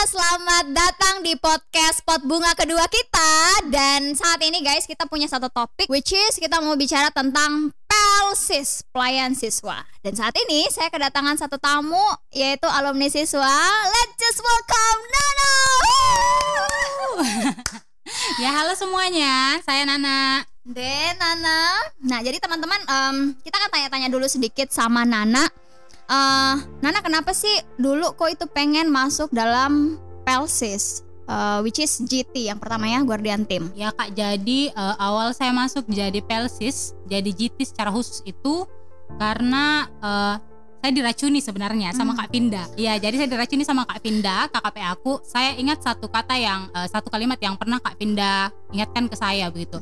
selamat datang di podcast Pot Bunga kedua kita. Dan saat ini guys kita punya satu topik Which is kita mau bicara tentang Pelsis, pelayan siswa. Dan saat ini saya kedatangan satu tamu Yaitu alumni siswa. Let's just welcome Nana! Ya halo semuanya, saya Nana. Den Nana. Nah jadi teman-teman em, kita kan tanya-tanya dulu sedikit sama Nana Eh, Nana kenapa sih dulu kok itu pengen masuk dalam Pelsis eh, Which is GT yang pertama ya Guardian Team Ya kak, jadi eh, awal saya masuk jadi Pelsis, jadi GT secara khusus itu karena eh, saya diracuni sebenarnya sama Hmm. Kak Pinda. Iya, jadi saya diracuni sama Kak Pinda, KKP aku. Saya ingat satu kata yang eh, satu kalimat yang pernah Kak Pinda ingatkan ke saya begitu.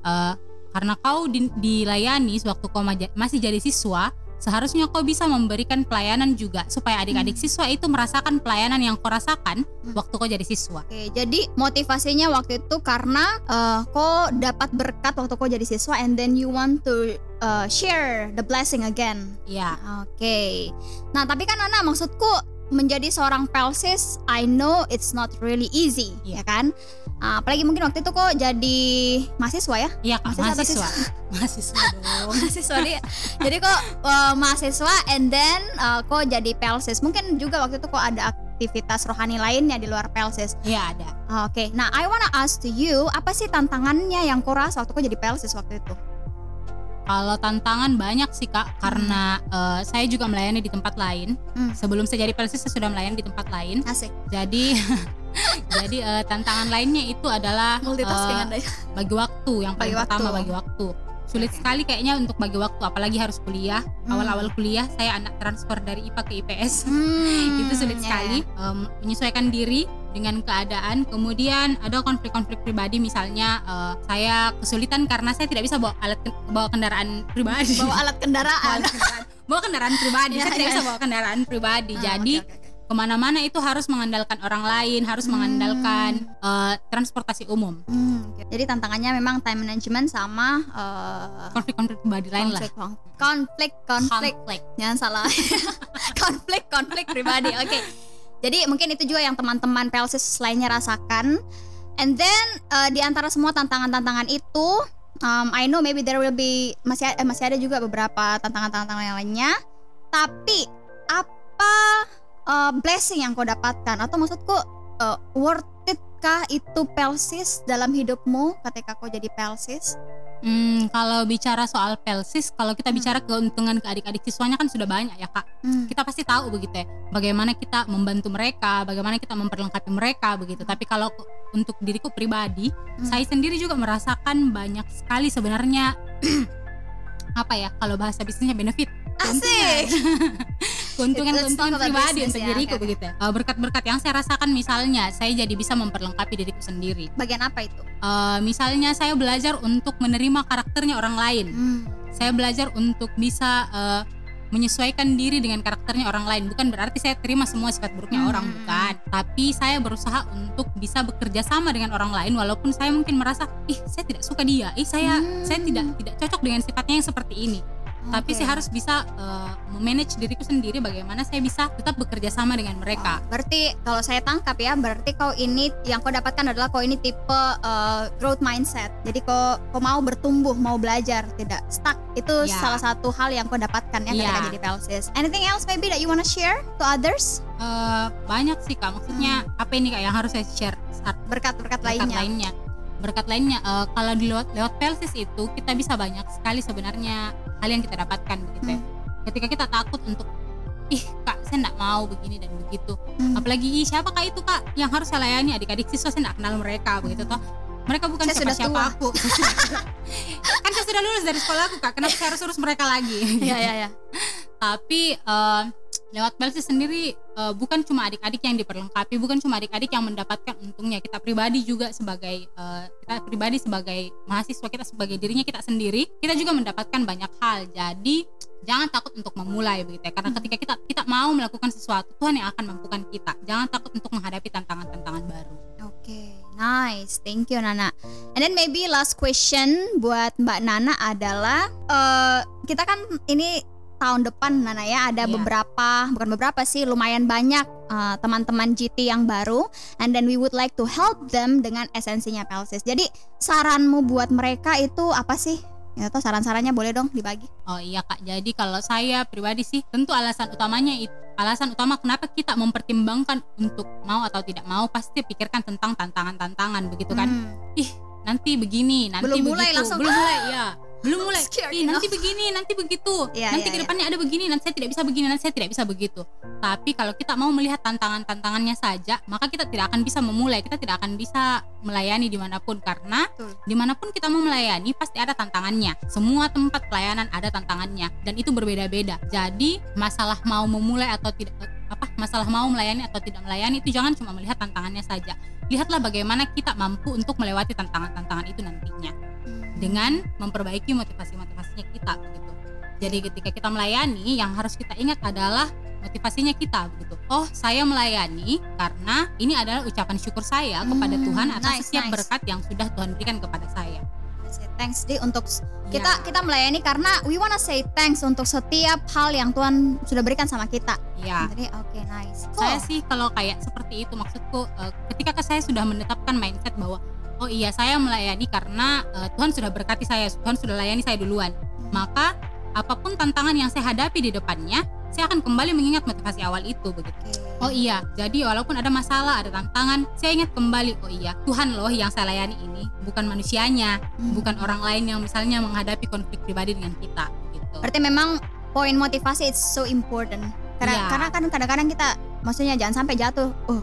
Eh, karena kau di- dilayani sewaktu kau masih jadi siswa, seharusnya kau bisa memberikan pelayanan juga supaya adik-adik Hmm. siswa itu merasakan pelayanan yang kau rasakan waktu kau jadi siswa. Oke, jadi motivasinya waktu itu karena eh, kok dapat berkat waktu kok jadi siswa and then you want to eh, share the blessing again. Iya. Oke. Nah, tapi kan Nana maksudku menjadi seorang pelsis, I know it's not really easy, ya Iya. kan? Ah, apalagi mungkin waktu itu kok jadi mahasiswa ya? Iya Mahasiswa mahasiswa. mahasiswa dong. mahasiswa dia. Jadi kok eh, mahasiswa and then eh, kok jadi pelsis. Mungkin juga waktu itu kok ada aktivitas rohani lainnya di luar pelsis. Iya ada. Oke, nah I wanna ask to you, apa sih tantangannya yang kau rasa waktu kau jadi pelsis waktu itu? Kalau tantangan banyak sih kak, karena eh, saya juga melayani di tempat lain. Hmm. Sebelum saya jadi pelsis saya sudah melayani di tempat lain. Asik. Jadi jadi eh, tantangan lainnya itu adalah Multitasking Anda ya. bagi waktu yang paling Bagi pertama waktu. bagi waktu. Sulit sekali kayaknya untuk bagi waktu, apalagi harus kuliah. Hmm. Awal-awal kuliah saya anak transfer dari IPA ke IPS. Hmm, itu sulit ya, sekali em, menyesuaikan diri dengan keadaan kemudian ada konflik-konflik pribadi misalnya eh, saya kesulitan karena saya tidak bisa bawa alat bawa kendaraan pribadi ya. Bawa alat kendaraan. bawa kendaraan, bawa kendaraan pribadi Ya, saya tidak ya. bisa bawa kendaraan pribadi Ah, jadi oke, oke. ke mana-mana itu harus mengandalkan orang lain harus Hmm. mengandalkan eh, transportasi umum Hmm. Jadi tantangannya memang time management sama eh, konflik-konflik pribadi lain lah konflik, konflik, konflik, jangan salah, konflik, konflik pribadi. Oke, jadi mungkin itu juga yang teman-teman pelsis lainnya rasakan. And then eh, di antara semua tantangan-tantangan itu, um, I know maybe there will be masih eh, masih ada juga beberapa tantangan-tantangan yang lainnya. Tapi apa eh, blessing yang kau dapatkan? Atau maksudku eh, worth it kah itu pelsis dalam hidupmu ketika kau jadi pelsis? Hmm, kalau bicara soal pelsis kalau kita Hmm. bicara keuntungan ke adik-adik siswanya kan sudah banyak ya kak Hmm. kita pasti tahu begitu ya bagaimana kita membantu mereka bagaimana kita memperlengkapi mereka begitu tapi kalau untuk diriku pribadi Hmm. saya sendiri juga merasakan banyak sekali sebenarnya apa ya kalau bahasa bisnisnya benefit Asik. keuntungan Let's talk keuntungan about pribadi untuk ya, diriku oke. begitu ya. Eh, berkat-berkat yang saya rasakan misalnya saya jadi bisa memperlengkapi diriku sendiri Bagian apa itu? Eh, misalnya saya belajar untuk menerima karakternya orang lain Hmm. saya belajar untuk bisa eh, menyesuaikan diri dengan karakternya orang lain bukan berarti saya terima semua sifat buruknya Hmm. orang bukan tapi saya berusaha untuk bisa bekerja sama dengan orang lain walaupun saya mungkin merasa ih saya tidak suka dia ih saya Hmm. saya tidak tidak cocok dengan sifatnya yang seperti ini tapi Oke. saya harus bisa eh, memanage diriku sendiri bagaimana saya bisa tetap bekerja sama dengan mereka Oh, berarti kalau saya tangkap ya, berarti kau ini yang kau dapatkan adalah kau ini tipe uh, growth mindset. Jadi kau kau mau bertumbuh, mau belajar, tidak stuck. Itu Ya. salah satu hal yang kau dapatkan ya ketika Ya. jadi pelsis. Anything else maybe that you wanna share to others? Eh, banyak sih kak maksudnya apa ini kak yang harus saya share Berkat-berkat berkat lainnya. lainnya berkat lainnya eh, kalau di lewat lewat pelsis itu kita bisa banyak sekali sebenarnya hal yang kita dapatkan begitu ya. ketika kita takut untuk ih kak saya tidak mau begini dan begitu Hmm. apalagi ih siapa kak itu kak yang harus saya layani adik-adik siswa saya tidak kenal mereka begitu toh mereka bukan Saya siapa sudah siapa tua. aku kan saya sudah lulus dari sekolah aku kak kenapa saya harus urus mereka lagi Iya, iya, iya. tapi eh, lewat pelsis sendiri eh, bukan cuma adik-adik yang diperlengkapi bukan cuma adik-adik yang mendapatkan untungnya. Kita pribadi juga sebagai eh, kita pribadi sebagai mahasiswa kita sebagai dirinya kita sendiri kita juga mendapatkan banyak hal. Jadi jangan takut untuk memulai begitu ya. Karena ketika kita kita mau melakukan sesuatu Tuhan yang akan mampukan kita. Jangan takut untuk menghadapi tantangan-tantangan baru. Oke, nice. Thank you Nana. And then maybe last question buat Mbak Nana adalah eh kita kan ini tahun depan Nana ya ada Iya. beberapa bukan beberapa sih lumayan banyak uh, teman-teman GT yang baru and then we would like to help them dengan esensinya Pelsis. Jadi saranmu buat mereka itu apa sih? Ya atau saran-sarannya boleh dong dibagi. Oh iya kak, jadi kalau saya pribadi sih tentu alasan utamanya itu alasan utama kenapa kita mempertimbangkan untuk mau atau tidak mau pasti pikirkan tentang tantangan-tantangan begitu kan. Hmm. Ih nanti begini, nanti Belum begitu, mulai langsung, belum mulai ya. Belum mulai. Ih, nanti enough. begini, nanti begitu. Iya, nanti iya, ke depannya ada begini, nanti saya tidak bisa begini, nanti saya tidak bisa begitu. Tapi kalau kita mau melihat tantangan-tantangannya saja, maka kita tidak akan bisa memulai, kita tidak akan bisa melayani di mana pun karena Betul. di mana pun kita mau melayani pasti ada tantangannya. Semua tempat pelayanan ada tantangannya dan itu berbeda-beda. Jadi masalah mau memulai atau tidak apa masalah mau melayani atau tidak melayani itu jangan cuma melihat tantangannya saja. Lihatlah bagaimana kita mampu untuk melewati tantangan-tantangan itu nantinya dengan memperbaiki motivasi-motivasinya kita begitu. Jadi ketika kita melayani yang harus kita ingat adalah motivasinya kita begitu. Oh, saya melayani karena ini adalah ucapan syukur saya kepada Hmm, Tuhan atas nice, setiap nice. berkat yang sudah Tuhan berikan kepada saya. Thanks di untuk kita Ya, kita melayani karena we wanna say thanks untuk setiap hal yang Tuhan sudah berikan sama kita. ya. Jadi oke nice. Saya Cool. sih kalau kayak seperti itu maksudku eh, ketika saya sudah menetapkan mindset bahwa oh iya saya melayani karena eh, Tuhan sudah berkati saya, Tuhan sudah layani saya duluan. Maka apa pun tantangan yang saya hadapi di depannya, saya akan kembali mengingat motivasi awal itu begitu. Oh iya, jadi walaupun ada masalah, ada tantangan, saya ingat kembali, oh iya, Tuhan loh yang saya layani ini, bukan manusianya, Hmm. bukan orang lain yang misalnya menghadapi konflik pribadi dengan kita gitu. Berarti memang poin motivasi it's so important. Karena Iya. karena kan kadang-kadang kita maksudnya jangan sampai jatuh. Oh,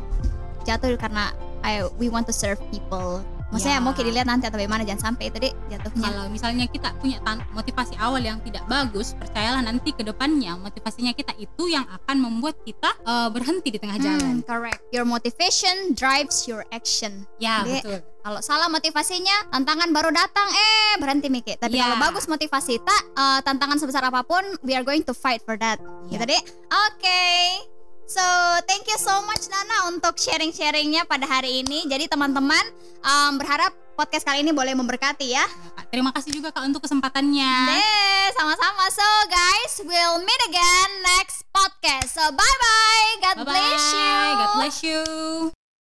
jatuh karena I, we want to serve people. Maksudnya Ya. mau kita dilihat nanti atau bagaimana jangan sampai itu deh jatuhnya. Kalau misalnya kita punya motivasi awal yang tidak bagus, percayalah nanti ke depannya motivasinya kita itu yang akan membuat kita eh, berhenti di tengah jalan. Hmm, correct. Your motivation drives your action. Ya, Jadi, betul. Kalau salah motivasinya, tantangan baru datang, eh berhenti mikir. Tapi Ya. kalau bagus motivasi, tak eh, tantangan sebesar apa pun, we are going to fight for that. Ya. Gitu deh. Oke. So, thank you so much Nana untuk sharing-sharingnya pada hari ini. Jadi teman-teman em, berharap podcast kali ini boleh memberkati ya. Terima kasih juga Kak untuk kesempatannya. Deh, sama-sama. So, guys, we'll meet again next podcast. So, bye-bye. God Bye-bye. bless you. God bless you.